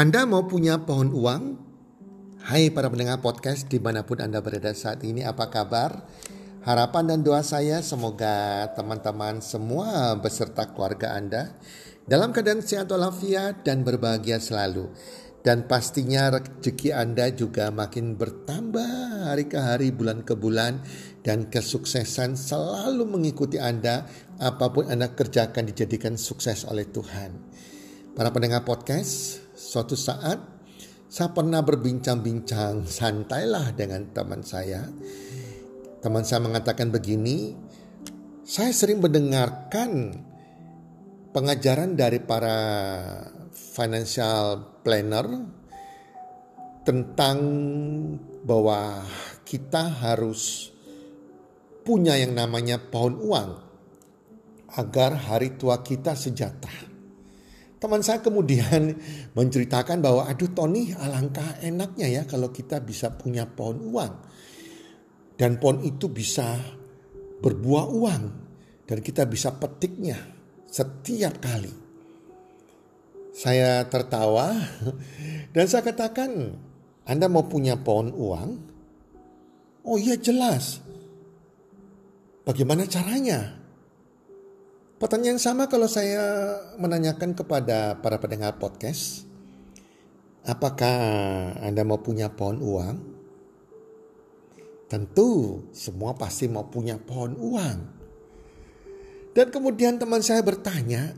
Anda mau punya pohon uang? Hai para pendengar podcast di mana pun Anda berada saat ini, apa kabar? Harapan dan doa saya semoga teman-teman semua beserta keluarga Anda dalam keadaan sehat walafiat dan berbahagia selalu. Dan pastinya rezeki Anda juga makin bertambah hari ke hari, bulan ke bulan. Dan kesuksesan selalu mengikuti Anda. Apa pun Anda kerjakan dijadikan sukses oleh Tuhan. Para pendengar podcast, Suatu saat saya pernah berbincang-bincang santailah dengan teman saya. Teman saya mengatakan begini, saya sering mendengarkan pengajaran dari para financial planner tentang bahwa kita harus punya yang namanya pohon uang agar hari tua kita sejahtera. Teman saya kemudian menceritakan bahwa aduh Tony alangkah enaknya ya kalau kita bisa punya pohon uang. Dan pohon itu bisa berbuah uang dan kita bisa petiknya setiap kali. Saya tertawa dan saya katakan, Anda mau punya pohon uang? Oh iya jelas. Bagaimana caranya? Pertanyaan sama kalau saya menanyakan kepada para pendengar podcast, apakah Anda mau punya pohon uang? Tentu semua pasti mau punya pohon uang. Dan kemudian teman saya bertanya,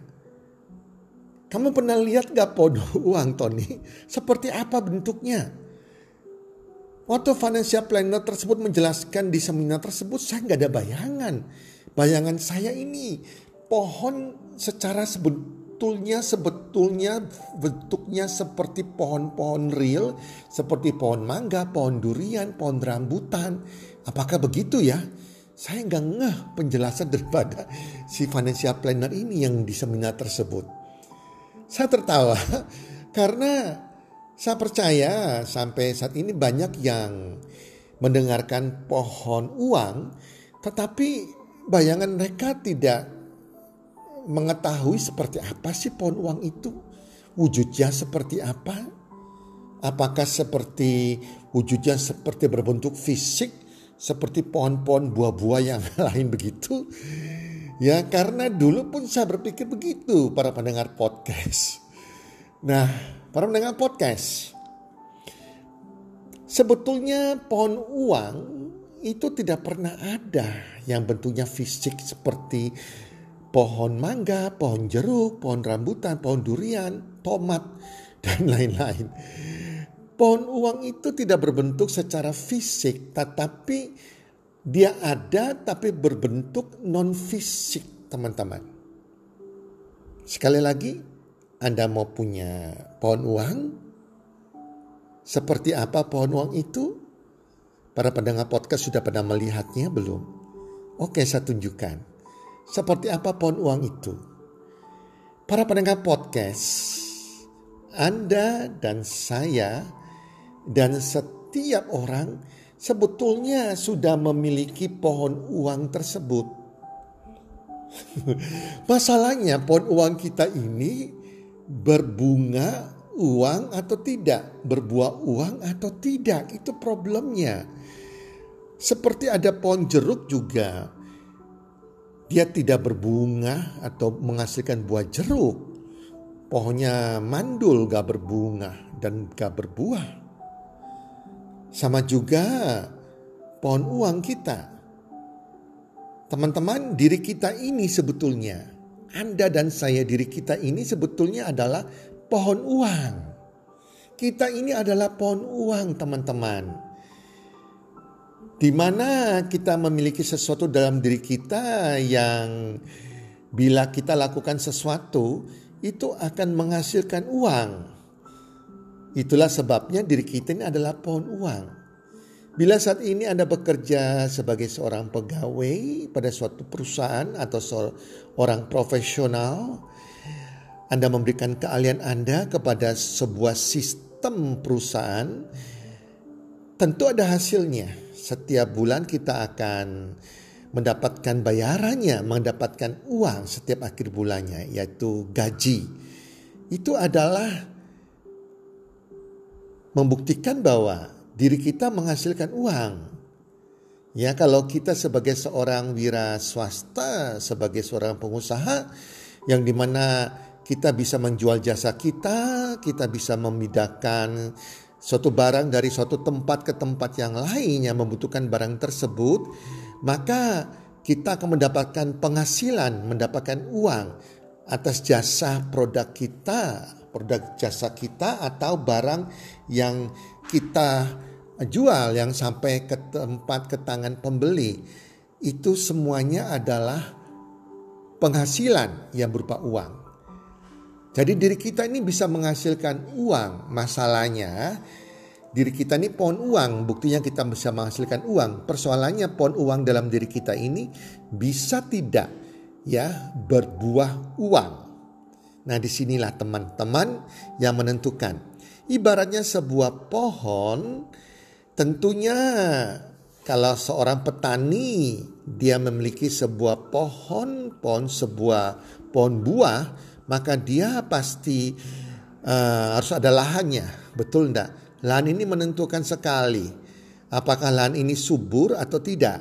kamu pernah lihat gak pohon uang Tony? Seperti apa bentuknya? Waktu financial planner tersebut menjelaskan di seminar tersebut saya nggak ada bayangan. Bayangan saya ini pohon secara sebetulnya sebetulnya bentuknya seperti pohon-pohon real, seperti pohon mangga, pohon durian, pohon rambutan. Apakah begitu ya? Saya nggak ngeh penjelasan daripada si financial planner ini yang di seminar tersebut. Saya tertawa karena saya percaya sampai saat ini banyak yang mendengarkan pohon uang, tetapi bayangan mereka tidak mengetahui seperti apa sih pohon uang itu. Wujudnya seperti apa? Apakah seperti wujudnya seperti berbentuk fisik seperti pohon-pohon buah-buah yang lain begitu? Ya karena dulu pun saya berpikir begitu para pendengar podcast. Nah para pendengar podcast. Sebetulnya pohon uang itu tidak pernah ada yang bentuknya fisik seperti pohon mangga, pohon jeruk, pohon rambutan, pohon durian, tomat, dan lain-lain. Pohon uang itu tidak berbentuk secara fisik, tetapi dia ada tapi berbentuk non fisik, teman-teman. Sekali lagi, Anda mau punya pohon uang? Seperti apa pohon uang itu? Para pendengar podcast sudah pernah melihatnya belum? Oke, saya tunjukkan. Seperti apa pohon uang itu? Para pendengar podcast, Anda dan saya dan setiap orang sebetulnya sudah memiliki pohon uang tersebut. Masalahnya pohon uang kita ini berbunga uang atau tidak, berbuah uang atau tidak, itu problemnya. Seperti ada pohon jeruk juga, dia tidak berbunga atau menghasilkan buah jeruk. Pohonnya mandul gak berbunga dan gak berbuah. Sama juga pohon uang kita. Teman-teman, diri kita ini sebetulnya, Anda dan saya diri kita ini sebetulnya adalah pohon uang. Kita ini adalah pohon uang, teman-teman di mana kita memiliki sesuatu dalam diri kita yang bila kita lakukan sesuatu itu akan menghasilkan uang. Itulah sebabnya diri kita ini adalah pohon uang. Bila saat ini Anda bekerja sebagai seorang pegawai pada suatu perusahaan atau seorang profesional, Anda memberikan keahlian Anda kepada sebuah sistem perusahaan, tentu ada hasilnya setiap bulan kita akan mendapatkan bayarannya, mendapatkan uang setiap akhir bulannya, yaitu gaji. Itu adalah membuktikan bahwa diri kita menghasilkan uang. Ya, kalau kita sebagai seorang wira swasta, sebagai seorang pengusaha yang di mana kita bisa menjual jasa kita, kita bisa memindahkan suatu barang dari suatu tempat ke tempat yang lain yang membutuhkan barang tersebut, maka kita akan mendapatkan penghasilan, mendapatkan uang atas jasa produk kita, produk jasa kita atau barang yang kita jual yang sampai ke tempat ke tangan pembeli. Itu semuanya adalah penghasilan yang berupa uang. Jadi diri kita ini bisa menghasilkan uang. Masalahnya diri kita ini pohon uang, buktinya kita bisa menghasilkan uang. Persoalannya pohon uang dalam diri kita ini bisa tidak ya berbuah uang. Nah di sinilah teman-teman yang menentukan. Ibaratnya sebuah pohon tentunya kalau seorang petani dia memiliki sebuah pohon, pohon sebuah pohon buah, maka dia pasti uh, harus ada lahannya, betul enggak? Lahan ini menentukan sekali apakah lahan ini subur atau tidak.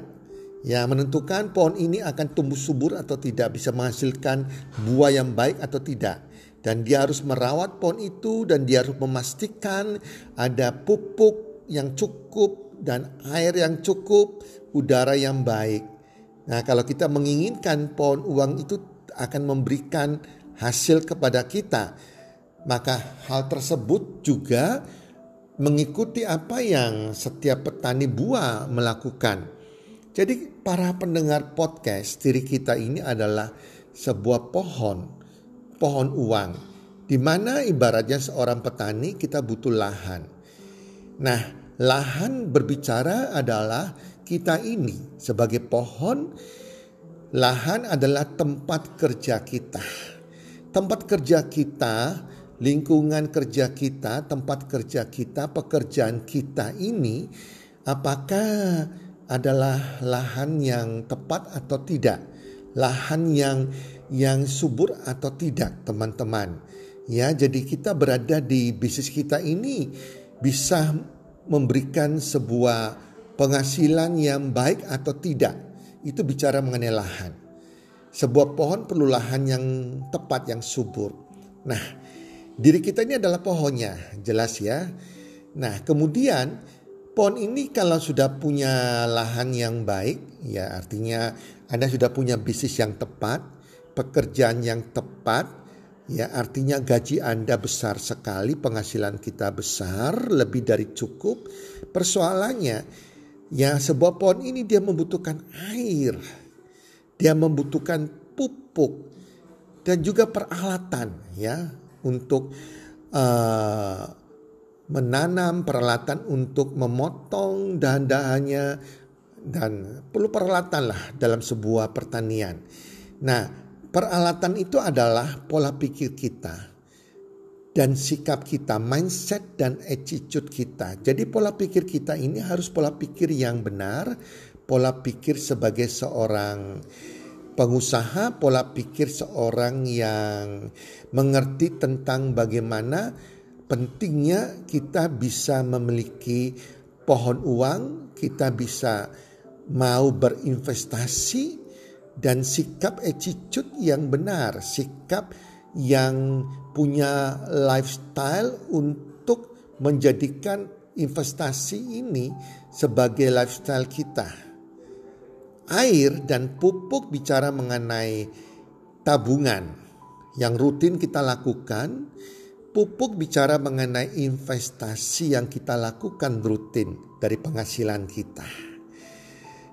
Ya, menentukan pohon ini akan tumbuh subur atau tidak, bisa menghasilkan buah yang baik atau tidak. Dan dia harus merawat pohon itu dan dia harus memastikan ada pupuk yang cukup dan air yang cukup, udara yang baik. Nah, kalau kita menginginkan pohon uang itu akan memberikan hasil kepada kita, maka hal tersebut juga mengikuti apa yang setiap petani buah melakukan. Jadi para pendengar podcast diri kita ini adalah sebuah pohon, pohon uang. Di mana ibaratnya seorang petani kita butuh lahan. Nah, lahan berbicara adalah kita ini sebagai pohon, lahan adalah tempat kerja kita. Tempat kerja kita lingkungan kerja kita, tempat kerja kita, pekerjaan kita ini apakah adalah lahan yang tepat atau tidak? Lahan yang yang subur atau tidak, teman-teman. Ya, jadi kita berada di bisnis kita ini bisa memberikan sebuah penghasilan yang baik atau tidak. Itu bicara mengenai lahan. Sebuah pohon perlu lahan yang tepat, yang subur. Nah, Diri kita ini adalah pohonnya, jelas ya. Nah, kemudian pohon ini kalau sudah punya lahan yang baik, ya artinya Anda sudah punya bisnis yang tepat, pekerjaan yang tepat, ya artinya gaji Anda besar sekali, penghasilan kita besar, lebih dari cukup. Persoalannya, ya sebuah pohon ini dia membutuhkan air, dia membutuhkan pupuk dan juga peralatan, ya untuk uh, menanam, peralatan untuk memotong dahan-dahannya dan perlu peralatan lah dalam sebuah pertanian. Nah, peralatan itu adalah pola pikir kita dan sikap kita, mindset dan attitude kita. Jadi pola pikir kita ini harus pola pikir yang benar, pola pikir sebagai seorang pengusaha, pola pikir seorang yang mengerti tentang bagaimana pentingnya kita bisa memiliki pohon uang, kita bisa mau berinvestasi dan sikap attitude yang benar, sikap yang punya lifestyle untuk menjadikan investasi ini sebagai lifestyle kita air dan pupuk bicara mengenai tabungan yang rutin kita lakukan. Pupuk bicara mengenai investasi yang kita lakukan rutin dari penghasilan kita.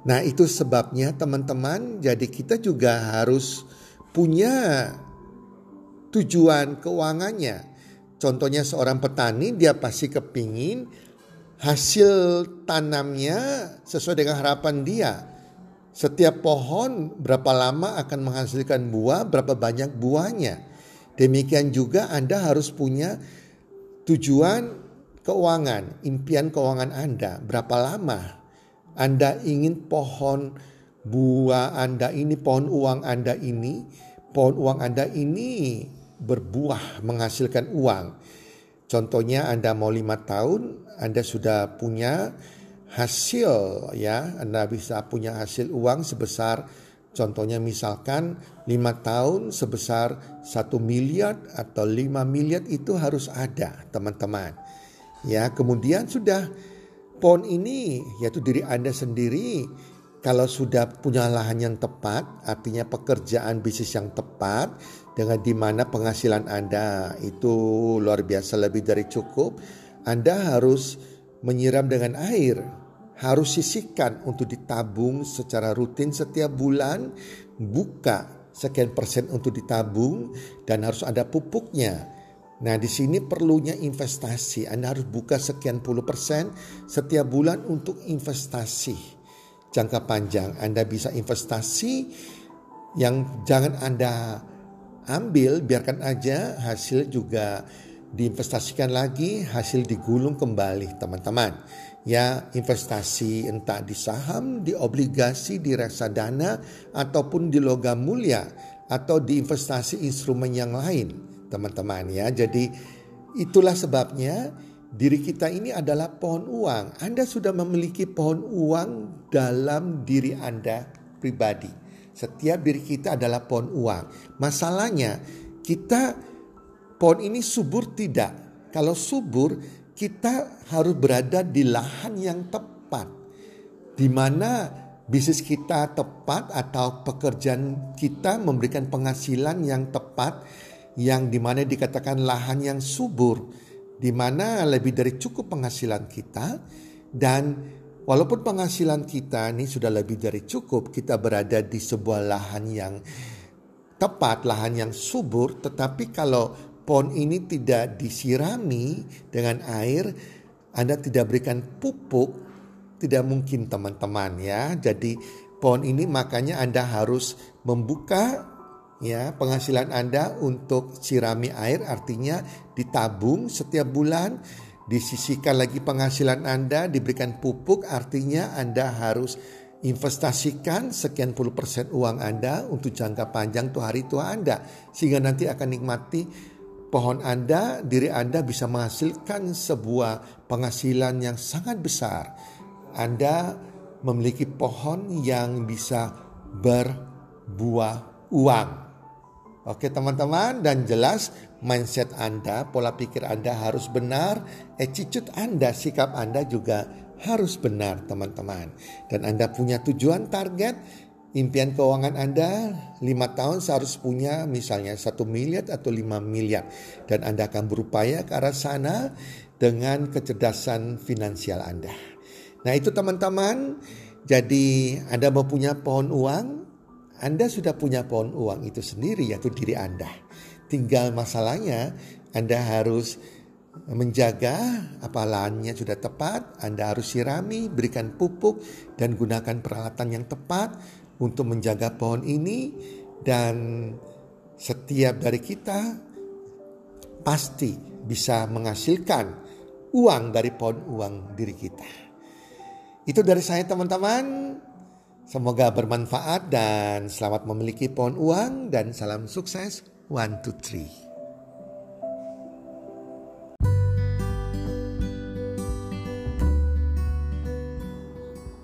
Nah, itu sebabnya teman-teman, jadi kita juga harus punya tujuan keuangannya. Contohnya seorang petani dia pasti kepingin hasil tanamnya sesuai dengan harapan dia setiap pohon berapa lama akan menghasilkan buah, berapa banyak buahnya. Demikian juga Anda harus punya tujuan keuangan, impian keuangan Anda. Berapa lama Anda ingin pohon buah Anda ini, pohon uang Anda ini, pohon uang Anda ini berbuah menghasilkan uang. Contohnya Anda mau lima tahun, Anda sudah punya hasil ya, Anda bisa punya hasil uang sebesar contohnya misalkan lima tahun sebesar satu miliar atau lima miliar itu harus ada teman-teman. Ya kemudian sudah pohon ini yaitu diri Anda sendiri kalau sudah punya lahan yang tepat, artinya pekerjaan bisnis yang tepat, dengan di mana penghasilan Anda itu luar biasa lebih dari cukup, Anda harus menyiram dengan air, harus sisihkan untuk ditabung secara rutin setiap bulan, buka sekian persen untuk ditabung dan harus ada pupuknya. Nah, di sini perlunya investasi. Anda harus buka sekian puluh persen setiap bulan untuk investasi jangka panjang. Anda bisa investasi yang jangan Anda ambil, biarkan aja hasil juga diinvestasikan lagi, hasil digulung kembali teman-teman. Ya investasi entah di saham, di obligasi, di reksadana, ataupun di logam mulia, atau di investasi instrumen yang lain teman-teman ya. Jadi itulah sebabnya Diri kita ini adalah pohon uang. Anda sudah memiliki pohon uang dalam diri Anda pribadi. Setiap diri kita adalah pohon uang. Masalahnya kita pohon ini subur tidak. Kalau subur kita harus berada di lahan yang tepat. Di mana bisnis kita tepat atau pekerjaan kita memberikan penghasilan yang tepat yang di mana dikatakan lahan yang subur di mana lebih dari cukup penghasilan kita dan walaupun penghasilan kita ini sudah lebih dari cukup, kita berada di sebuah lahan yang tepat, lahan yang subur, tetapi kalau pohon ini tidak disirami dengan air, Anda tidak berikan pupuk, tidak mungkin teman-teman ya. Jadi pohon ini makanya Anda harus membuka ya penghasilan Anda untuk sirami air. Artinya ditabung setiap bulan disisihkan lagi penghasilan Anda diberikan pupuk. Artinya Anda harus investasikan sekian puluh persen uang Anda untuk jangka panjang tuh hari tua Anda sehingga nanti akan nikmati pohon Anda diri Anda bisa menghasilkan sebuah penghasilan yang sangat besar Anda memiliki pohon yang bisa berbuah uang Oke teman-teman dan jelas mindset Anda, pola pikir Anda harus benar, attitude Anda, sikap Anda juga harus benar teman-teman. Dan Anda punya tujuan target, impian keuangan Anda 5 tahun seharus punya misalnya 1 miliar atau 5 miliar. Dan Anda akan berupaya ke arah sana dengan kecerdasan finansial Anda. Nah itu teman-teman, jadi Anda mau punya pohon uang, anda sudah punya pohon uang itu sendiri yaitu diri Anda. Tinggal masalahnya Anda harus menjaga apa lahannya sudah tepat, Anda harus sirami, berikan pupuk dan gunakan peralatan yang tepat untuk menjaga pohon ini dan setiap dari kita pasti bisa menghasilkan uang dari pohon uang diri kita. Itu dari saya teman-teman. Semoga bermanfaat dan selamat memiliki pohon uang dan salam sukses. One, two, three.